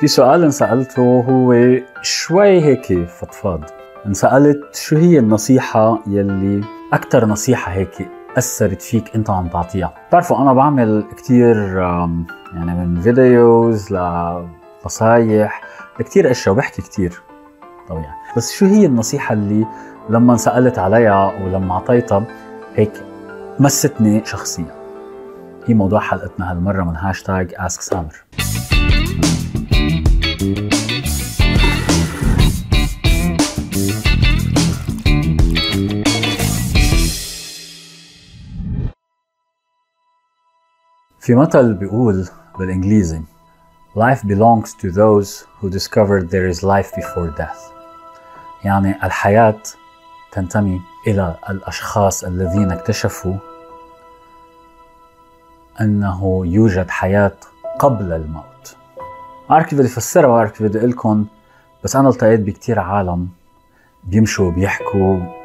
في سؤال انسألته هو شوي هيك فضفاض. انسألت شو هي النصيحة يلي أكثر نصيحة هيك أثرت فيك أنت عم تعطيها؟ بتعرفوا أنا بعمل كتير يعني من فيديوز لنصايح لكتير أشياء وبحكي كتير. طبيعي. بس شو هي النصيحة اللي لما سألت عليها ولما أعطيتها هيك مستني شخصيا؟ هي موضوع حلقتنا هالمرة من هاشتاج اسك سامر في مثل بيقول بالإنجليزي Life belongs to those who discovered there is life before death. يعني الحياة تنتمي إلى الأشخاص الذين اكتشفوا أنه يوجد حياة قبل الموت. بعرف كيف بدي أفسرها بعرف كيف بدي أقول لكم بس أنا التقيت بكتير عالم بيمشوا بيحكوا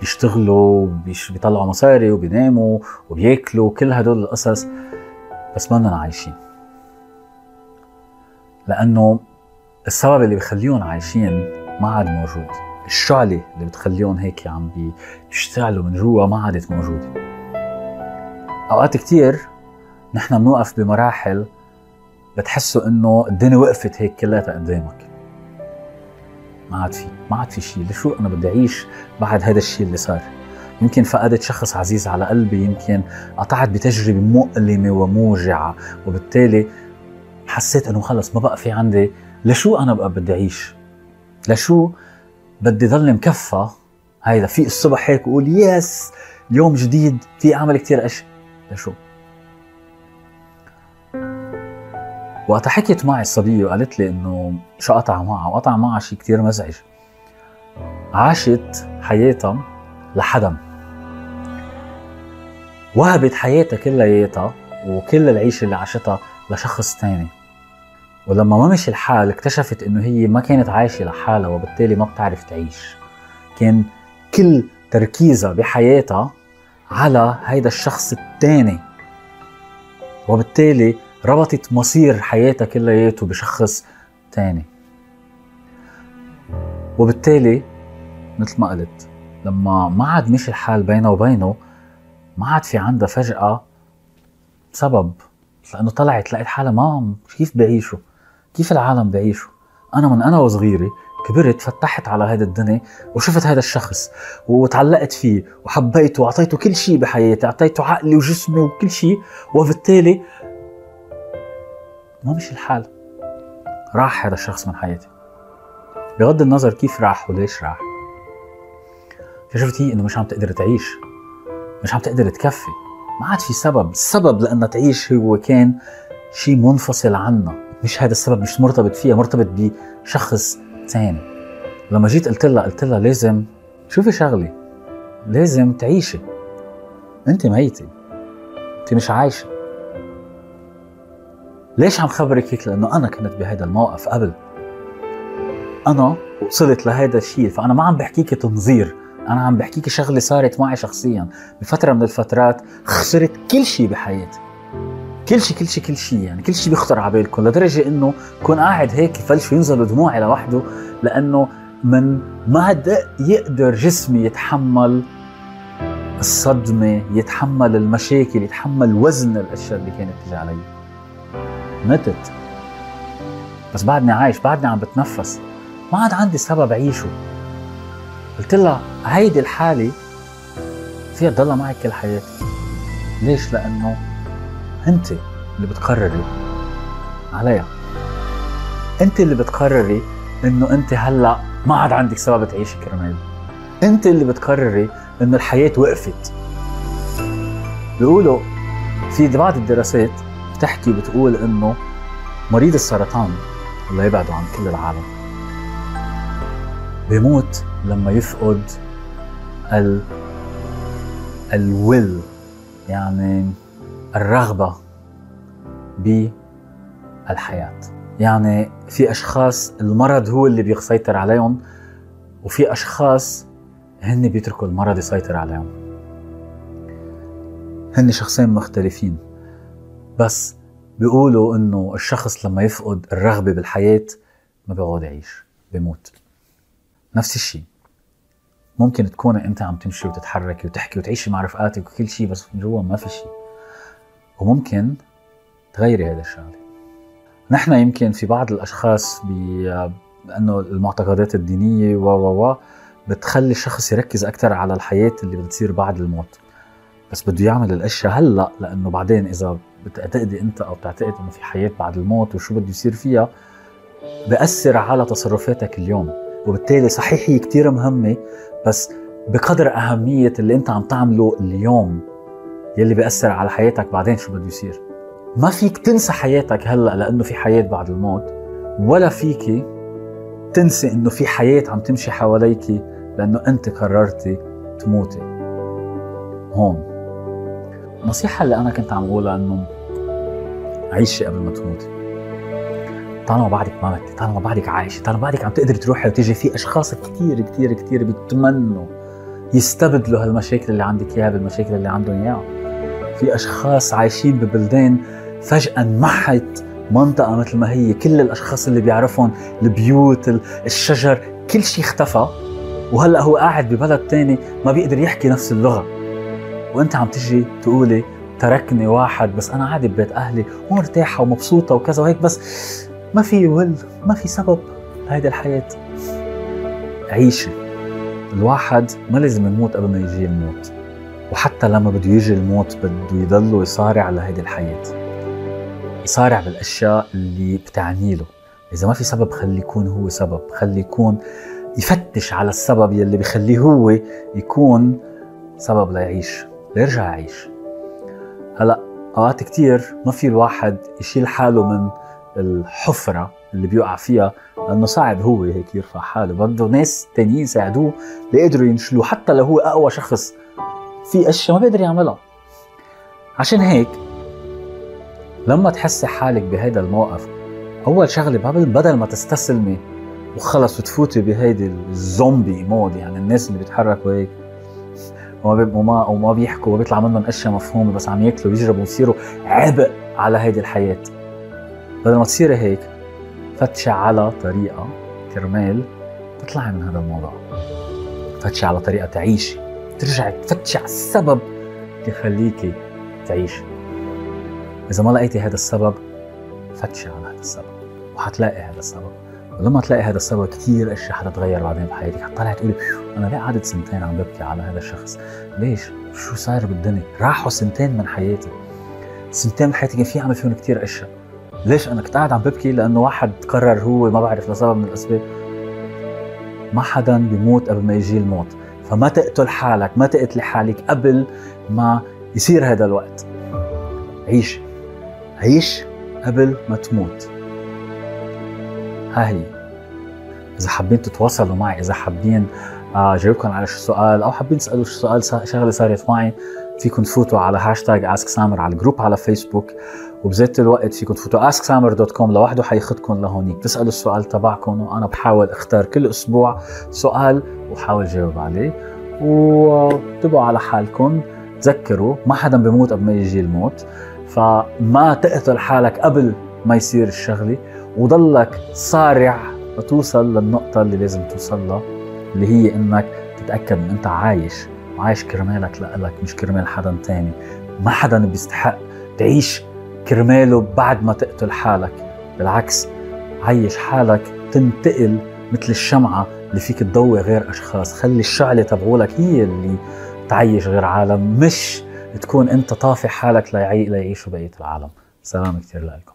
بيشتغلوا بيطلعوا مصاري وبيناموا وبياكلوا كل هدول القصص بس ما عايشين. لأنه السبب اللي بخليهم عايشين ما عاد موجود. الشعلة اللي بتخليهم هيك عم بيشتغلوا من جوا ما عادت موجودة. أوقات كتير نحن بنوقف بمراحل بتحسوا إنه الدنيا وقفت هيك كلها قدامك ما عاد في ما عاد في شيء لشو أنا بدي أعيش بعد هذا الشيء اللي صار؟ يمكن فقدت شخص عزيز على قلبي يمكن قطعت بتجربة مؤلمة وموجعة وبالتالي حسيت إنه خلص ما بقى في عندي. لشو أنا بقى بدي أعيش؟ لشو بدي ضل مكفى؟ هيدا في الصبح هيك وقول يس يوم جديد في أعمل كثير اشياء لشو؟ وقت حكيت معي الصبية وقالت لي إنه شو قطع معها؟ وقطع معها شيء كثير مزعج. عاشت حياتها لحدا وهبت حياتها كلياتها وكل العيشة اللي عاشتها لشخص تاني. ولما ما مشي الحال اكتشفت إنه هي ما كانت عايشة لحالها وبالتالي ما بتعرف تعيش. كان كل تركيزها بحياتها على هيدا الشخص الثاني وبالتالي ربطت مصير حياتها كلياته بشخص تاني. وبالتالي مثل ما قلت لما ما عاد مشي الحال بينها وبينه ما عاد في عندها فجأة سبب. لأنه طلعت لقيت حالها ما كيف بعيشوا كيف العالم بعيشوا أنا من أنا وصغيرة كبرت فتحت على هذا الدنيا وشفت هذا الشخص وتعلقت فيه وحبيته واعطيته كل شيء بحياتي أعطيته عقلي وجسمي وكل شيء وبالتالي ما مشي الحال راح هذا الشخص من حياتي. بغض النظر كيف راح وليش راح. اكتشفت هي إنه مش عم تقدر تعيش. مش عم تقدر تكفي. ما عاد في سبب. السبب لانها تعيش هو كان شيء منفصل عنا. مش هذا السبب مش مرتبط فيها مرتبط بشخص ثاني لما جيت قلت لها قلت لها لازم شوفي شغلي. لازم تعيشي. انت ميتة. انت مش عايشة. ليش عم خبرك هيك؟ لأنه أنا كنت بهذا الموقف قبل. أنا وصلت لهذا الشيء فأنا ما عم بحكيك تنظير. أنا عم بحكيك شغلة صارت معي شخصيا. بفترة من الفترات خسرت كل شيء بحياتي. كل شيء كل شيء كل شيء يعني كل شيء بيخطر على بالكم لدرجة إنه كون قاعد هيك فلش ينزلوا دموعي لوحده لأنه من ما يقدر جسمي يتحمل الصدمة يتحمل المشاكل يتحمل وزن الأشياء اللي كانت تجي علي. متت بس بعدني عايش بعدني عم بتنفس ما عاد عندي سبب أعيشه. قلت لها هيدي الحالة فيها تضلها معك كل حياتي. ليش؟ لأنه أنت اللي بتقرري عليها. أنت اللي بتقرري إنه أنت هلأ ما عاد عندك سبب تعيشي كرمال. أنت اللي بتقرري إنه الحياة وقفت. بيقولوا في بعض الدراسات بتحكي بتقول إنه مريض السرطان الله يبعده عن كل العالم. بيموت لما يفقد ال الويل يعني الرغبة بالحياة. يعني في أشخاص المرض هو اللي بيسيطر عليهم وفي أشخاص هن بيتركوا المرض يسيطر عليهم. هن شخصين مختلفين. بس بيقولوا إنه الشخص لما يفقد الرغبة بالحياة ما بيقعد يعيش بيموت. نفس الشيء. ممكن تكون أنت عم تمشي وتتحركي وتحكي وتعيشي مع رفقاتك وكل شيء بس من جوا ما في شيء. وممكن تغيري هذا الشغلة. نحن يمكن في بعض الأشخاص بأنه المعتقدات الدينية و و و بتخلي الشخص يركز أكثر على الحياة اللي بتصير بعد الموت. بس بده يعمل الأشياء هلأ لأنه بعدين إذا بتعتقدي انت أو بتعتقد انه في حياة بعد الموت وشو بده يصير فيها بأثر على تصرفاتك اليوم. وبالتالي صحيح هي كثير مهمة بس بقدر أهمية اللي أنت عم تعمله اليوم يلي بيأثر على حياتك بعدين شو بده يصير. ما فيك تنسى حياتك هلأ لأنه في حياة بعد الموت ولا فيك تنسي إنه في حياة عم تمشي حواليك لأنه أنت قررتي تموتي. هون. النصيحة اللي أنا كنت عم اقولها إنه عيشي قبل ما تموتي طالما بعدك ما متي طالما بعدك عايشة طالما بعدك عم تقدري تروحي وتيجي في أشخاص كثير كثير كثير بيتمنوا يستبدلوا هالمشاكل اللي عندك إياها بالمشاكل اللي عندهم إياها. في أشخاص عايشين ببلدان فجأة انمحت منطقة مثل ما هي. كل الأشخاص اللي بيعرفهم البيوت الشجر كل شيء اختفى. وهلأ هو قاعد ببلد تاني ما بيقدر يحكي نفس اللغة. وانت عم تجي تقولي تركني واحد بس أنا عادي ببيت أهلي ومرتاحة ومبسوطة وكذا وهيك بس ما في ول ما في سبب لهيدي الحياة. عيشي. الواحد ما لازم يموت قبل ما يجي الموت وحتى لما بده يجي الموت بده يضل يصارع لهيدي الحياة. يصارع بالأشياء اللي بتعني له. إذا ما في سبب خلي يكون هو سبب خلي يكون يفتش على السبب يلي بخليه هو يكون سبب ليعيش. ليرجع يعيش. هلا اوقات كتير ما في الواحد يشيل حاله من الحفرة اللي بيقع فيها لأنه صعب هو هيك يرفع حاله. بده ناس تانيين يساعدوه ليقدروا ينشلوه حتى لو هو أقوى شخص في أشياء ما بيقدر يعملها. عشان هيك لما تحسي حالك بهيدا الموقف أول شغلة بدل ما تستسلمي وخلص وتفوتي بهيدي الزومبي مود يعني الناس اللي بيتحركوا هيك وما وما وما بيحكوا وبيطلع منهم أشياء مفهومة بس عم ياكلوا ويجربوا ويصيروا عبء على هيدي الحياة. بدل ما تصيري هيك فتشي على طريقة كرمال تطلعي من هذا الموضوع. فتشي على طريقة تعيشي. ترجعي تفتشي على السبب اللي يخليكي تعيشي. إذا ما لقيتي هذا السبب فتشي على هذا السبب وحتلاقي هذا السبب. ولما تلاقي هذا السبب كثير أشياء حتتغير بعدين بحياتك حتطلعي تقولي أنا ليه قعدت سنتين عم ببكي على هذا الشخص؟ ليش؟ شو صاير بالدنيا؟ راحوا سنتين من حياتي. سنتين من حياتي كان في اعمل فيهم كثير أشياء. ليش أنا كنت قاعد عم ببكي؟ لأنه واحد قرر هو ما بعرف لسبب من الأسباب. ما حدا بيموت قبل ما يجي الموت. فما تقتل حالك ما تقتلي حالك قبل ما يصير هذا الوقت. عيش. عيش قبل ما تموت. ها هي إذا حابين تتواصلوا معي إذا حابين آه، جاوبكم على شو سؤال أو حابين تسألوا شو سؤال شغلة صارت معي فيكم تفوتوا على hashtag Ask Samer على الجروب على فيسبوك وبذات الوقت فيكم تفوتوا asksamer.com لوحده حياخذكم لهونيك. تسألوا السؤال تبعكم وأنا بحاول أختار كل أسبوع سؤال وحاول جاوب عليه. وانتبهوا على حالكم تذكروا ما حدا بيموت قبل ما يجي الموت فما تقتل حالك قبل ما يصير الشغلة. وضلك صارع لتوصل للنقطة اللي لازم توصل لها اللي هي إنك تتأكد إن أنت عايش وعايش كرمالك لإلك مش كرمال حدا تاني. ما حدا بيستحق تعيش كرماله بعد ما تقتل حالك. بالعكس عيش حالك تنتقل مثل الشمعة اللي فيك تضوي غير أشخاص. خلي الشعلة تبعولك هي اللي تعيش غير عالم مش تكون أنت طافي حالك ليعي ليعيشوا بقية العالم. سلام كثير لكم